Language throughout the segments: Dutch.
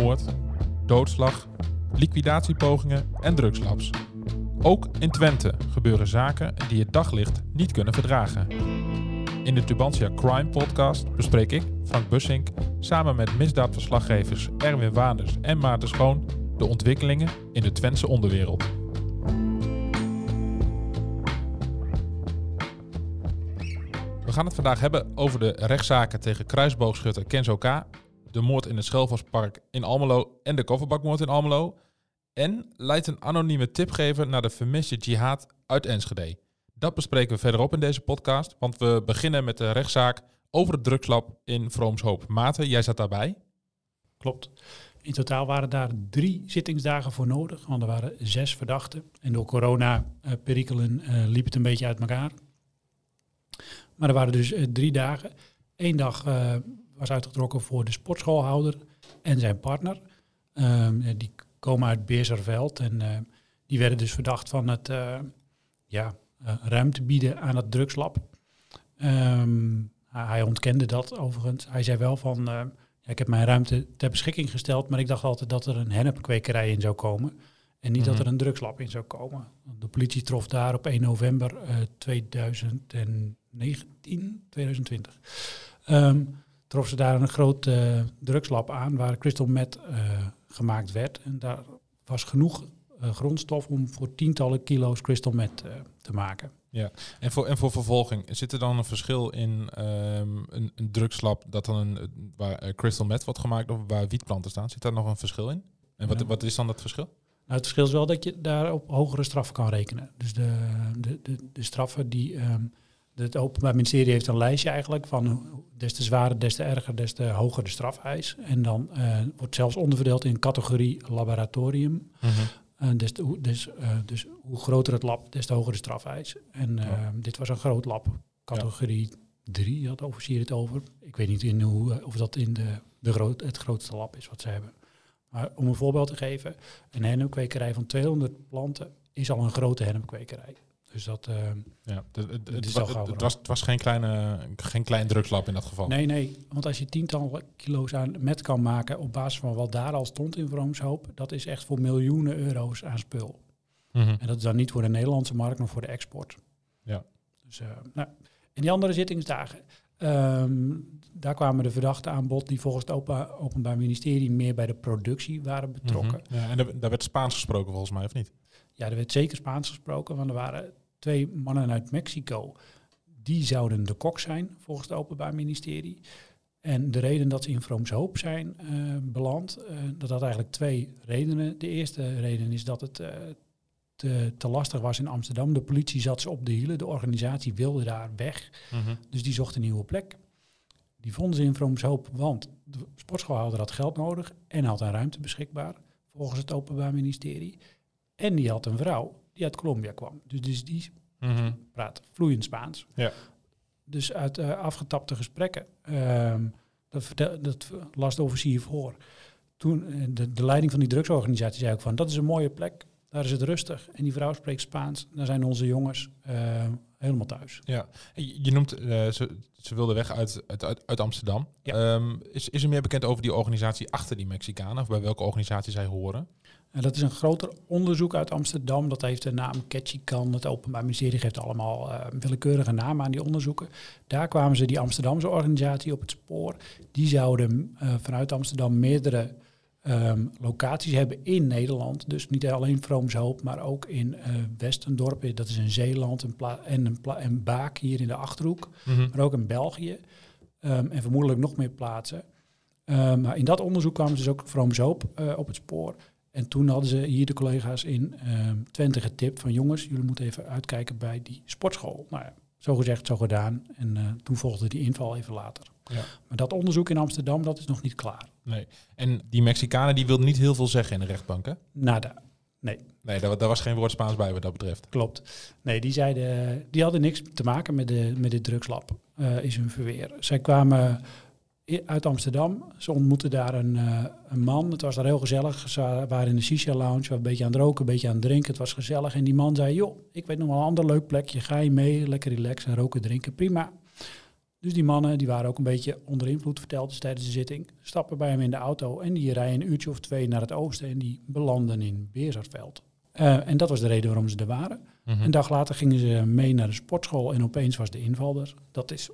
Moord, doodslag, liquidatiepogingen en drugslabs. Ook in Twente gebeuren zaken die het daglicht niet kunnen verdragen. In de Tubantia Crime Podcast bespreek ik, Frank Bussink, samen met misdaadverslaggevers Erwin Waanders en Maarten Schoon de ontwikkelingen in de Twentse onderwereld. We gaan het vandaag hebben over de rechtszaken tegen kruisboogschutter Kenzo K., de moord in het Schelvospark in Almelo en de kofferbakmoord in Almelo. En leidt een anonieme tipgever naar de vermiste jihad uit Enschede. Dat bespreken we verderop in deze podcast, want we beginnen met de rechtszaak over het drugslab in Vroomshoop. Maarten, jij zat daarbij. Klopt. In totaal waren daar drie zittingsdagen voor nodig, want er waren zes verdachten. En door corona-perikelen uh, liep het een beetje uit elkaar. Maar er waren dus uh, drie dagen. Eén dag uh, was uitgetrokken voor de sportschoolhouder en zijn partner. Ehm, die komen uit Beeserveld en die werden dus verdacht van het ja, ruimte bieden aan het drugslab. Um, hij ontkende dat overigens. Hij zei wel van, ja, ik heb mijn ruimte ter beschikking gesteld, maar ik dacht altijd dat er een hennepkwekerij in zou komen. En niet mm -hmm. dat er een drugslab in zou komen. De politie trof daar op 1 november uh, 2019, 2020. Um, trof ze daar een groot uh, drugslab aan waar crystal meth uh, gemaakt werd. En daar was genoeg grondstof om voor tientallen kilo's crystal meth te maken. Ja, en voor, en voor vervolging, zit er dan een verschil in um, een, een drugslab dat dan een, waar crystal meth wordt gemaakt of waar wietplanten staan? Zit daar nog een verschil in? En wat, ja. wat is dan dat verschil? Nou, het verschil is wel dat je daar op hogere straffen kan rekenen. Dus de, de, de, de straffen die... Um, het Openbaar Ministerie heeft een lijstje eigenlijk van des te zwaarder, des te erger, des te hoger de strafeis. En dan uh, wordt zelfs onderverdeeld in categorie laboratorium. Mm -hmm. uh, des te, dus, uh, dus hoe groter het lab, des te hoger de strafeis. En oh. dit was een groot lab, categorie 3 ja. had de officier het over. Ik weet niet in hoe, of dat in de, de groot, het grootste lab is wat ze hebben. Maar om een voorbeeld te geven, een hennepkwekerij van 200 planten is al een grote hennepkwekerij. Dus dat, uh, ja, het, het, het, is het, het was, het was geen, kleine, geen klein drugslab in dat geval. Nee, nee. Want als je tientallen kilo's aan met kan maken op basis van wat daar al stond in Vroomshoop, dat is echt voor miljoenen euro's aan spul. Mm -hmm. En dat is dan niet voor de Nederlandse markt, maar voor de export. Ja. Dus, uh, nou, en die andere zittingsdagen, um, daar kwamen de verdachten aan bod die volgens het open, Openbaar Ministerie meer bij de productie waren betrokken. Mm -hmm. Ja, en daar, daar werd Spaans gesproken volgens mij, of niet? Ja, er werd zeker Spaans gesproken, want er waren twee mannen uit Mexico. Die zouden de kok zijn, volgens het Openbaar Ministerie. En de reden dat ze in Vroomshoop zijn uh, beland, uh, dat had eigenlijk twee redenen. De eerste reden is dat het uh, te, te, lastig was in Amsterdam. De politie zat ze op de hielen, de organisatie wilde daar weg. Mm -hmm. Dus die zocht een nieuwe plek. Die vonden ze in Vroomshoop, want de sportschoolhouder had geld nodig en had een ruimte beschikbaar, volgens het Openbaar Ministerie. En die had een vrouw die uit Colombia kwam. Dus, dus die mm -hmm. praat vloeiend Spaans. Ja. Dus uit uh, afgetapte gesprekken, um, dat, dat las de officier voor. Toen, de, de leiding van die drugsorganisatie zei ook van, dat is een mooie plek, daar is het rustig. En die vrouw spreekt Spaans, daar zijn onze jongens uh, helemaal thuis. Ja, je noemt, ze, ze wilden weg uit, uit, uit Amsterdam. Ja. Um, is, is er meer bekend over die organisatie achter die Mexicanen, of bij welke organisatie zij horen? En dat is een groter onderzoek uit Amsterdam. Dat heeft de naam Ketchikan. Het Openbaar Ministerie geeft allemaal uh, willekeurige namen aan die onderzoeken. Daar kwamen ze die Amsterdamse organisatie op het spoor. Die zouden uh, vanuit Amsterdam meerdere um, locaties hebben in Nederland. Dus niet alleen Vroomshoop, maar ook in uh, Westendorp. Dat is in Zeeland en, en, een en Baak hier in de Achterhoek. Mm -hmm. Maar ook in België. Um, en vermoedelijk nog meer plaatsen. Um, maar in dat onderzoek kwamen ze dus ook Vroomshoop op het spoor. En toen hadden ze hier de collega's in uh, Twente getipt van jongens, jullie moeten even uitkijken bij die sportschool. Nou ja, zo gezegd, zo gedaan. En uh, toen volgde die inval even later. Ja. Maar dat onderzoek in Amsterdam, dat is nog niet klaar. Nee. En die Mexicanen, die wilden niet heel veel zeggen in de rechtbank, hè? Nada. Nee. Nee, daar, daar, was geen woord Spaans bij wat dat betreft. Klopt. Nee, die zeiden, die hadden niks te maken met, de, met dit drugslab, uh, is hun verweer. Zij kwamen uit Amsterdam. Ze ontmoetten daar een, uh, een, man. Het was daar heel gezellig. Ze waren in de Shisha Lounge, waren een beetje aan het roken, een beetje aan het drinken. Het was gezellig. En die man zei, joh, ik weet nog wel een ander leuk plekje. Ga je mee, lekker relaxen, roken, drinken, prima. Dus die mannen die waren ook een beetje onder invloed, verteld ze tijdens de zitting. Stappen bij hem in de auto en die rijden een uurtje of twee naar het oosten en die belanden in Beersartveld. Uh, en dat was de reden waarom ze er waren. Mhm. Een dag later gingen ze mee naar de sportschool en opeens was de inval er. Dat is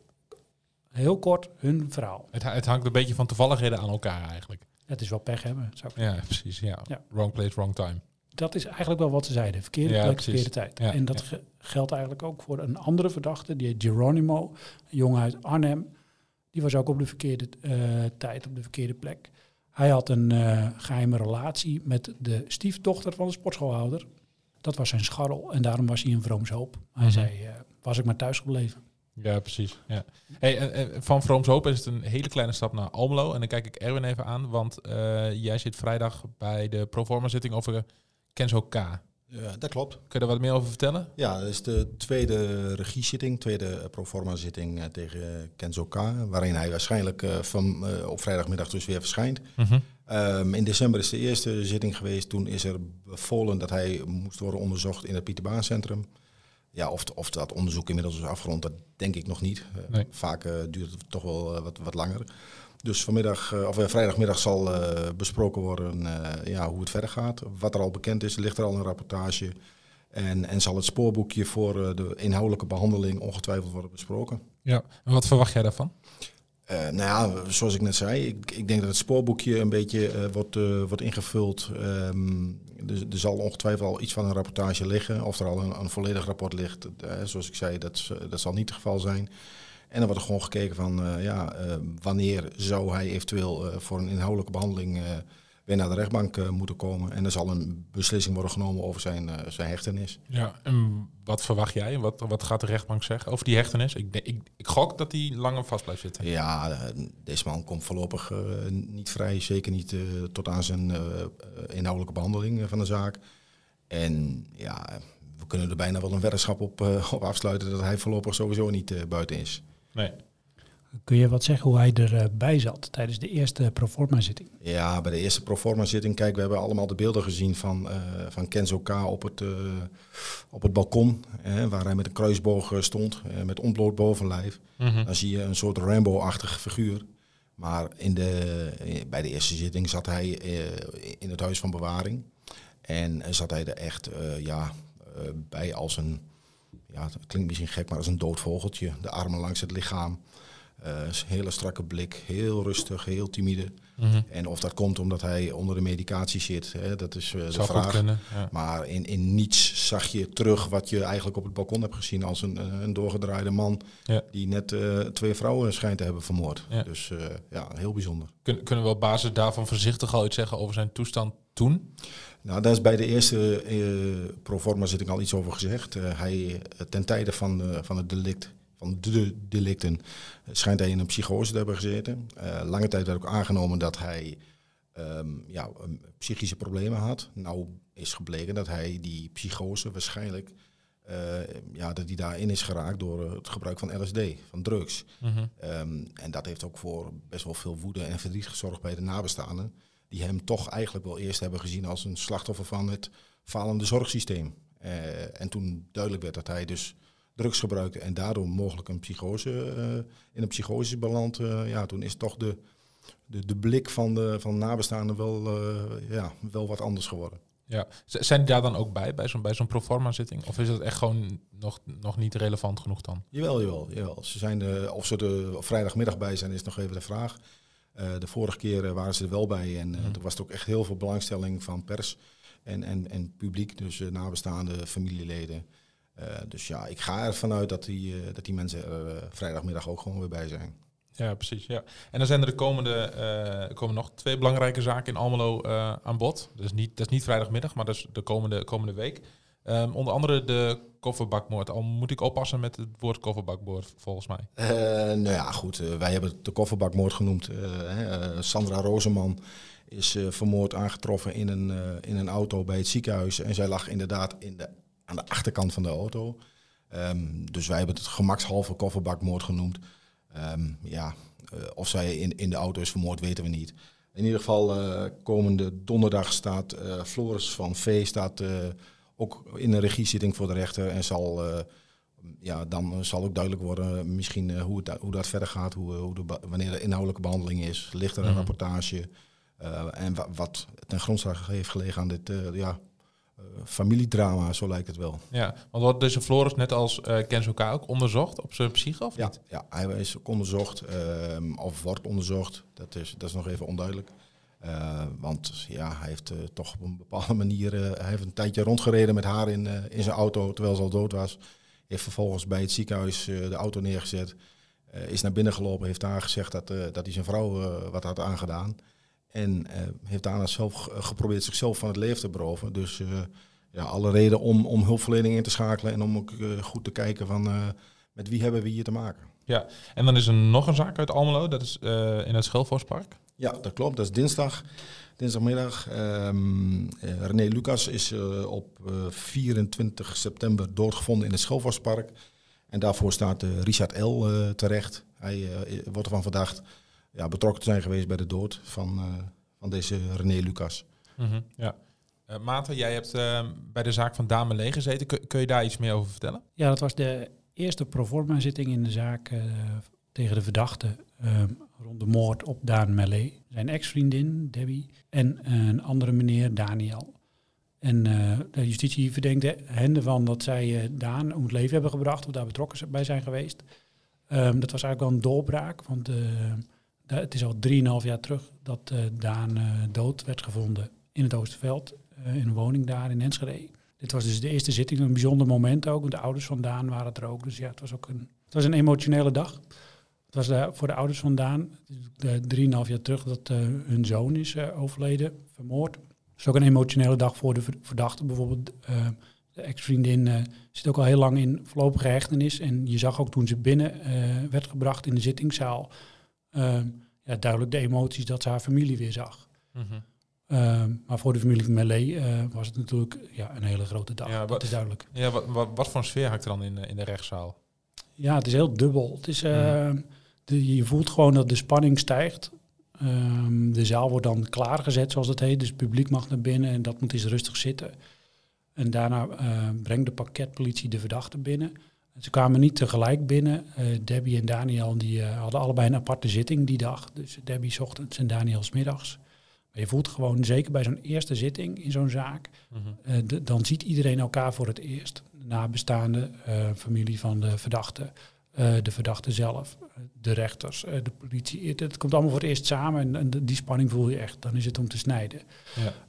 heel kort hun verhaal. Het, het hangt een beetje van toevalligheden aan elkaar eigenlijk. Het is wel pech hebben, zou ik Ja, precies. Ja. Ja. Wrong place, wrong time. Dat is eigenlijk wel wat ze zeiden. Verkeerde Ja, plek, verkeerde tijd. Ja, en dat ja. geldt eigenlijk ook voor een andere verdachte, die heet Geronimo, een jongen uit Arnhem. Die was ook op de verkeerde eh, tijd, op de verkeerde plek. Hij had een eh, geheime relatie met de stiefdochter van de sportschoolhouder. Dat was zijn scharrel en daarom was hij in Vroomshoop. Hij Mhm. zei, eh, was ik maar thuis gebleven. Ja, precies. Ja. Hey, van Vrooms Hoop is het een hele kleine stap naar Almelo. En dan kijk ik Erwin even aan, want jij zit vrijdag bij de proforma zitting over Kenzo K. Kun Ja, dat klopt. je daar wat meer over vertellen? Ja, dat is de tweede regiezitting, tweede eh, proforma-zitting eh, tegen Kenzo K. Waarin hij waarschijnlijk eh, van, eh, op vrijdagmiddag dus weer verschijnt. Ehm, in december is de eerste zitting geweest. Toen is er bevolen dat hij moest worden onderzocht in het Pieterbaancentrum. Ja, of, of dat onderzoek inmiddels is afgerond, dat denk ik nog niet. Nee. Vaak duurt het toch wel wat, wat langer. Dus vanmiddag, eh, of eh, vrijdagmiddag zal eh, besproken worden ja, hoe het verder gaat. Wat er al bekend is, ligt er al een rapportage. En, en zal het spoorboekje voor de inhoudelijke behandeling ongetwijfeld worden besproken. Ja. En wat verwacht jij daarvan? Nou ja, zoals ik net zei, ik, ik denk dat het spoorboekje een beetje wordt, wordt ingevuld. Ehm, er, er zal ongetwijfeld al iets van een rapportage liggen. Of er al een, een volledig rapport ligt, zoals ik zei, dat, dat zal niet het geval zijn. En dan wordt er gewoon gekeken van, eh, ja, eh, wanneer zou hij eventueel eh, voor een inhoudelijke behandeling eh, weer naar de rechtbank moeten komen. En er zal een beslissing worden genomen over zijn, zijn hechtenis. Ja. En wat verwacht jij? Wat, wat gaat de rechtbank zeggen over die hechtenis? Ik, ik, ik gok dat hij langer vast blijft zitten. Ja, deze man komt voorlopig niet vrij. Zeker niet tot aan zijn inhoudelijke behandeling eh, van de zaak. En ja, we kunnen er bijna wel een weddenschap op, op afsluiten dat hij voorlopig sowieso niet buiten is. Nee. Kun je wat zeggen hoe hij erbij zat tijdens de eerste proforma-zitting? Ja, bij de eerste proforma-zitting, kijk, we hebben allemaal de beelden gezien van, eh, van Kenzo K. op het, eh, op het balkon, eh, waar hij met een kruisboog eh, stond, eh, met ontbloot bovenlijf. Mhm. Dan zie je een soort Rambo-achtige figuur. Maar in de, bij de eerste zitting zat hij eh, in het huis van bewaring. En zat hij er echt eh, ja, eh, bij als een, ja, het klinkt misschien gek, maar als een dood vogeltje. De armen langs het lichaam. Eh, hele strakke blik, heel rustig, heel timide. Mhm. En of dat komt omdat hij onder de medicatie zit, hè, dat is eh, de vraag. kunnen. Ja. Maar in, in niets zag je terug wat je eigenlijk op het balkon hebt gezien als een, eh, een doorgedraaide man Ja. die net twee vrouwen schijnt te hebben vermoord. Ja. Dus ja, heel bijzonder. Kun- kunnen we op basis daarvan voorzichtig al iets zeggen over zijn toestand toen? Nou, daar is bij de eerste eh proforma zitting al iets over gezegd. Eh, hij, eh, ten tijde van, eh, van het delict, van de delicten, schijnt hij in een psychose te hebben gezeten. Lange tijd werd ook aangenomen dat hij ehm, ja, psychische problemen had. Nou is gebleken dat hij die psychose waarschijnlijk ja, dat hij daarin is geraakt door het gebruik van LSD, van drugs. Mhm. Ehm, en dat heeft ook voor best wel veel woede en verdriet gezorgd bij de nabestaanden. Die hem toch eigenlijk wel eerst hebben gezien als een slachtoffer van het falende zorgsysteem. Eh, en toen duidelijk werd dat hij dus drugs gebruikte en daardoor mogelijk een psychose, eh, in een psychose beland. eh, ja, toen is toch de, de, de blik van de, van de nabestaanden wel, ja, wel wat anders geworden. Ja. Zijn die daar dan ook bij, bij zo'n bij zo'n proforma zitting? Of is dat echt gewoon nog, nog niet relevant genoeg dan? Jawel, jawel, jawel. Ze zijn of ze er vrijdagmiddag bij zijn, is nog even de vraag. Eh, de vorige keer eh, waren ze er wel bij en eh, Mhm. toen was er ook echt heel veel belangstelling van pers en, en, en publiek, dus nabestaande familieleden. Dus ja, ik ga ervan uit dat die, dat die mensen er vrijdagmiddag ook gewoon weer bij zijn. Ja, precies. Ja. En dan zijn er de komende, er komen nog twee belangrijke zaken in Almelo aan bod. Dus niet, dat is niet vrijdagmiddag, maar dat is de komende, komende week. Ehm, onder andere de kofferbakmoord. Al moet ik oppassen met het woord kofferbakmoord, volgens mij. Eh, nou ja, goed. eh, wij hebben het de kofferbakmoord genoemd. Eh, Sandra Rozeman is vermoord aangetroffen in een, in een auto bij het ziekenhuis. En zij lag inderdaad in de, aan de achterkant van de auto. Ehm, dus wij hebben het gemakshalve kofferbakmoord genoemd. Ehm, ja, of zij in, in de auto is vermoord, weten we niet. In ieder geval, komende donderdag staat Floris van V staat, ook in een regiezitting voor de rechter en zal eh, ja, dan zal ook duidelijk worden misschien hoe, het, hoe dat verder gaat, hoe, hoe de, wanneer de inhoudelijke behandeling is. Ligt er een Mhm. rapportage? en wa- wat ten grondslag heeft gelegen aan dit ja, familiedrama, zo lijkt het wel. Ja, want wordt deze Floris net als uh, Kenzo K ook onderzocht op zijn psyche of Ja, niet? ja, hij is ook onderzocht, ehm, of wordt onderzocht. Dat is, dat is nog even onduidelijk. Uh, want ja, hij heeft uh, toch op een bepaalde manier... Uh, hij heeft een tijdje rondgereden met haar in, in zijn auto terwijl ze al dood was. Heeft vervolgens bij het ziekenhuis de auto neergezet. is naar binnen gelopen, heeft daar gezegd dat, dat hij zijn vrouw wat had aangedaan. En heeft daarna zelf geprobeerd zichzelf van het leven te beroven. Dus ja, alle reden om, om hulpverlening in te schakelen en om ook goed te kijken van met wie hebben we hier te maken. Ja, en dan is er nog een zaak uit Almelo, dat is in het Schelvorspark. Ja, dat klopt. Dat is dinsdag. Dinsdagmiddag. Um, uh, René Lucas is uh, op uh, 24 september doodgevonden in het Schelvorspark. En daarvoor staat Richard L. terecht. Hij wordt ervan verdacht ja, betrokken te zijn geweest bij de dood van, van deze René Lucas. Mm -hmm, ja. Uh, Maarten, jij hebt uh, bij de zaak van Dame Lee gezeten. Kun, kun, je daar iets meer over vertellen? Ja, dat was de eerste proforma-zitting in de zaak uh, tegen de verdachte rond de moord op Daan Mellet. Zijn ex-vriendin, Debbie, en een andere meneer, Daniel. En de justitie verdenkt hen ervan dat zij Daan om het leven hebben gebracht of daar betrokken bij zijn geweest. Um, dat was eigenlijk wel een doorbraak, want het is al 3,5 jaar terug dat Daan dood werd gevonden in het Oosterveld, in een woning daar in Enschede. Dit was dus de eerste zitting, een bijzonder moment ook. De ouders van Daan waren er ook. Dus ja, het was ook een, het was een emotionele dag. Het was de, voor de ouders van Daan, drieënhalf jaar terug, dat uh, hun zoon is uh, overleden, vermoord. Het is ook een emotionele dag voor de verdachte. Bijvoorbeeld de ex-vriendin zit ook al heel lang in voorlopige hechtenis. En je zag ook toen ze binnen werd gebracht in de zittingszaal, ja, duidelijk de emoties dat ze haar familie weer zag. Mm -hmm. Uh, maar voor de familie van Melee was het natuurlijk ja, een hele grote dag. Ja, dat is duidelijk. Ja, wat, wat, wat voor een sfeer hangt er dan in, in de rechtszaal? Ja, het is heel dubbel. Het is, uh, mm. De, je voelt gewoon dat de spanning stijgt. Um, de zaal wordt dan klaargezet, zoals het heet. Dus het publiek mag naar binnen en dat moet eens rustig zitten. En daarna uh, brengt de pakketpolitie de verdachte binnen. Ze kwamen niet tegelijk binnen. Uh, Debbie en Daniel die, hadden allebei een aparte zitting die dag. Dus Debbie 's ochtends en Daniel 's middags. Maar je voelt gewoon, zeker bij zo'n eerste zitting in zo'n zaak, mm -hmm. uh, de, dan ziet iedereen elkaar voor het eerst. De nabestaande, familie van de verdachte, de verdachte zelf, de rechters, de politie. Het, het, komt allemaal voor het eerst samen en, en, die spanning voel je echt. Dan is het om te snijden.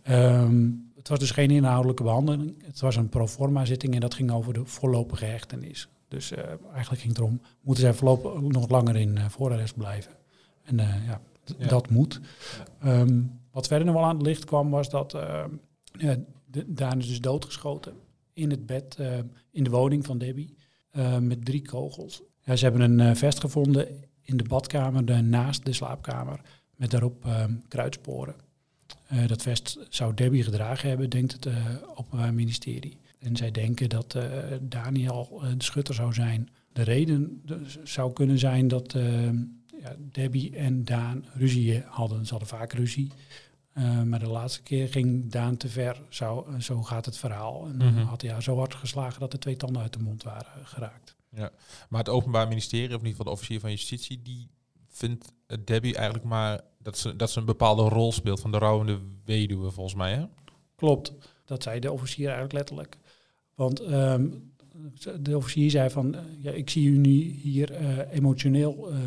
Ja. Um, het was dus geen inhoudelijke behandeling. Het was een proforma zitting en dat ging over de voorlopige hechtenis. Dus eigenlijk ging het erom, moeten zij voorlopig nog langer in voorarrest blijven? En ja, Ja. dat moet. Um, wat verder nog wel aan het licht kwam, was dat uh, ja, Daan is dus doodgeschoten in het bed, in de woning van Debbie, met drie kogels. Ja, ze hebben een vest gevonden in de badkamer de, naast de slaapkamer, met daarop kruidsporen. dat vest zou Debbie gedragen hebben, denkt het Openbaar Ministerie. En zij denken dat Daniel de schutter zou zijn. De reden zou kunnen zijn dat ja, Debbie en Daan ruzie hadden. Ze hadden vaak ruzie. Uh, maar de laatste keer ging Daan te ver. Zo, uh, zo gaat het verhaal. En Mhm. uh, had hij haar zo hard geslagen dat de twee tanden uit de mond waren geraakt. Ja. Maar het Openbaar Ministerie, of in ieder geval de officier van Justitie, die vindt eh, Debbie eigenlijk maar dat ze, dat ze een bepaalde rol speelt van de rouwende weduwe, volgens mij. Hè? Klopt, dat zei de officier eigenlijk letterlijk. Want um, de officier zei van, uh, ja, ik zie u nu hier uh, emotioneel uh,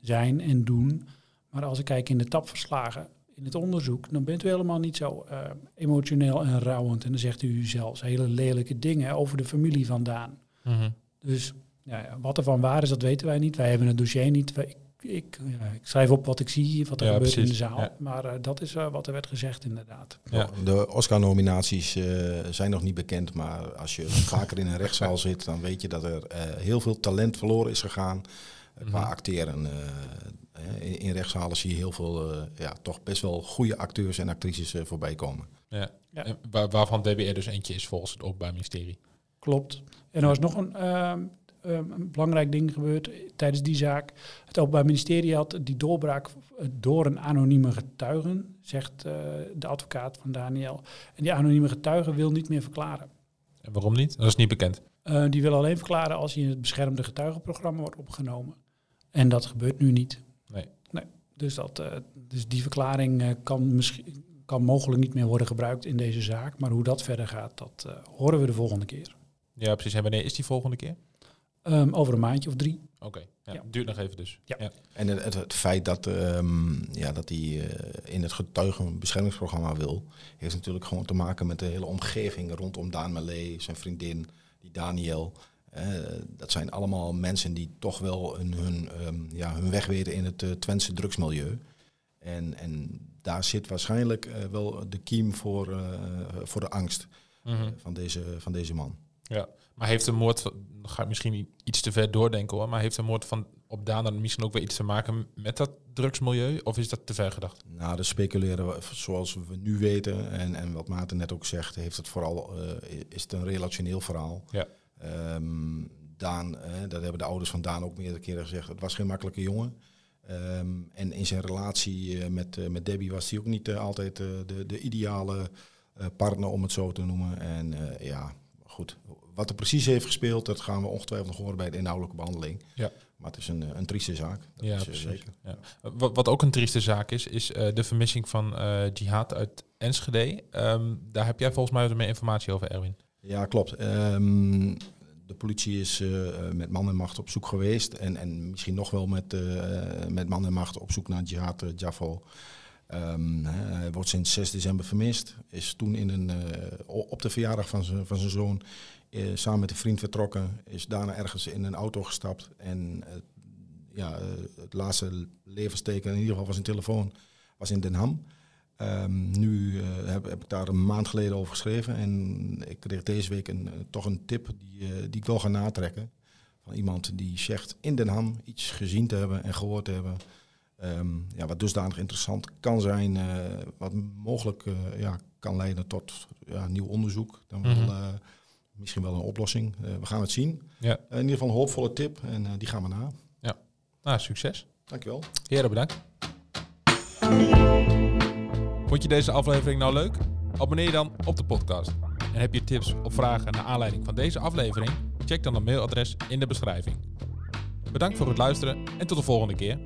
zijn en doen. Maar als ik kijk in de tapverslagen, in het onderzoek, dan bent u helemaal niet zo uh, emotioneel en rouwend. En dan zegt u zelfs hele lelijke dingen over de familie van Daan. Mm -hmm. Dus ja, wat er van waar is, dat weten wij niet. Wij hebben het dossier niet. Wij, ik, ik, ja, ik, schrijf op wat ik zie, wat er Ja, gebeurt in de zaal. Ja. Maar uh, dat is uh, wat er werd gezegd inderdaad. Ja. De Oscar-nominaties uh, zijn nog niet bekend, maar als je vaker in een rechtszaal zit, dan weet je dat er uh, heel veel talent verloren is gegaan uh, qua Mhm. acteren. Uh, in, in rechtszalen zie je heel veel, uh, ja, toch best wel goede acteurs en actrices uh, voorbij komen. Ja. Ja. En Waar, waarvan er dus eentje is volgens het Openbaar Ministerie. Klopt. En er was nog een, uh, um, een belangrijk ding gebeurd tijdens die zaak. Het Openbaar Ministerie had die doorbraak door een anonieme getuige, zegt uh, de advocaat van Daniel. En die anonieme getuige wil niet meer verklaren. En waarom niet? Dat is niet bekend. Eh, die willen alleen verklaren als hij in het beschermde getuigenprogramma wordt opgenomen. En dat gebeurt nu niet. Nee. nee. Dus, dat, eh, dus die verklaring eh, kan, misschien, kan mogelijk niet meer worden gebruikt in deze zaak. Maar hoe dat verder gaat, dat eh, horen we de volgende keer. Ja, precies. En wanneer is die volgende keer? Ehm, over een maandje of drie. Oké, ja, Ja. duurt nog even dus. Ja. En het, het, het feit dat, ehm, ja, dat hij eh, in het getuigenbeschermingsprogramma wil, heeft natuurlijk gewoon te maken met de hele omgeving rondom Daan Melee, zijn vriendin, die Daniel. Eh, dat zijn allemaal mensen die toch wel een, hun, ehm, ja, hun weg weten in het uh, Twentse drugsmilieu. En, en daar zit waarschijnlijk eh, wel de kiem voor, eh, voor de angst Mhm. van, deze, van deze man. Ja, maar heeft de moord, van- dan ga ik misschien iets te ver doordenken hoor, maar heeft de moord van op Daan dan misschien ook weer iets te maken met dat drugsmilieu? Of is dat te ver gedacht? Nou, de speculeren we- zoals we nu weten en, en wat Maarten net ook zegt, heeft het vooral, eh, is het een relationeel verhaal. Ja. Ehm, Daan, dat hebben de ouders van Daan ook meerdere keren gezegd, het was geen makkelijke jongen. Ehm, en in zijn relatie eh, met, eh, met Debbie was hij ook niet altijd de, de ideale partner, om het zo te noemen. En ja, goed. Wat er precies heeft gespeeld, dat gaan we ongetwijfeld nog horen bij de inhoudelijke behandeling. Ja. Maar het is een, eh, een trieste zaak. Dat Ja, is, eh, precies. zeker. Ja. Wat, wat ook een trieste zaak is, is eh, de vermissing van Jihad uit Enschede. Ehm, daar heb jij volgens mij wat meer informatie over, Erwin. Ja, klopt. Ehm, de politie is met man en macht op zoek geweest. En, en misschien nog wel met, met man en macht op zoek naar Jihad uh, Ehm, hij wordt sinds 6 december vermist. Is toen in een, eh, op de verjaardag van zijn van zijn zoon eh, samen met een vriend vertrokken. Is daarna ergens in een auto gestapt. En eh, ja, het laatste levensteken, in ieder geval van zijn telefoon, was in Den Ham. Ehm, nu heb, heb ik daar een maand geleden over geschreven en ik kreeg deze week een, toch een tip die, die ik wil gaan natrekken. Van iemand die zegt in Den Ham iets gezien te hebben en gehoord te hebben. Ehm, ja, wat dusdanig interessant kan zijn, eh, wat mogelijk eh, ja, kan leiden tot ja, nieuw onderzoek. Dan wel, Mhm. eh, misschien wel een oplossing. We gaan het zien. Ja. In ieder geval een hoopvolle tip en die gaan we na. Nou, succes. Dankjewel. Heren, bedankt. Vond je deze aflevering nou leuk? Abonneer je dan op de podcast. En heb je tips of vragen naar aanleiding van deze aflevering? Check dan het mailadres in de beschrijving. Bedankt voor het luisteren en tot de volgende keer.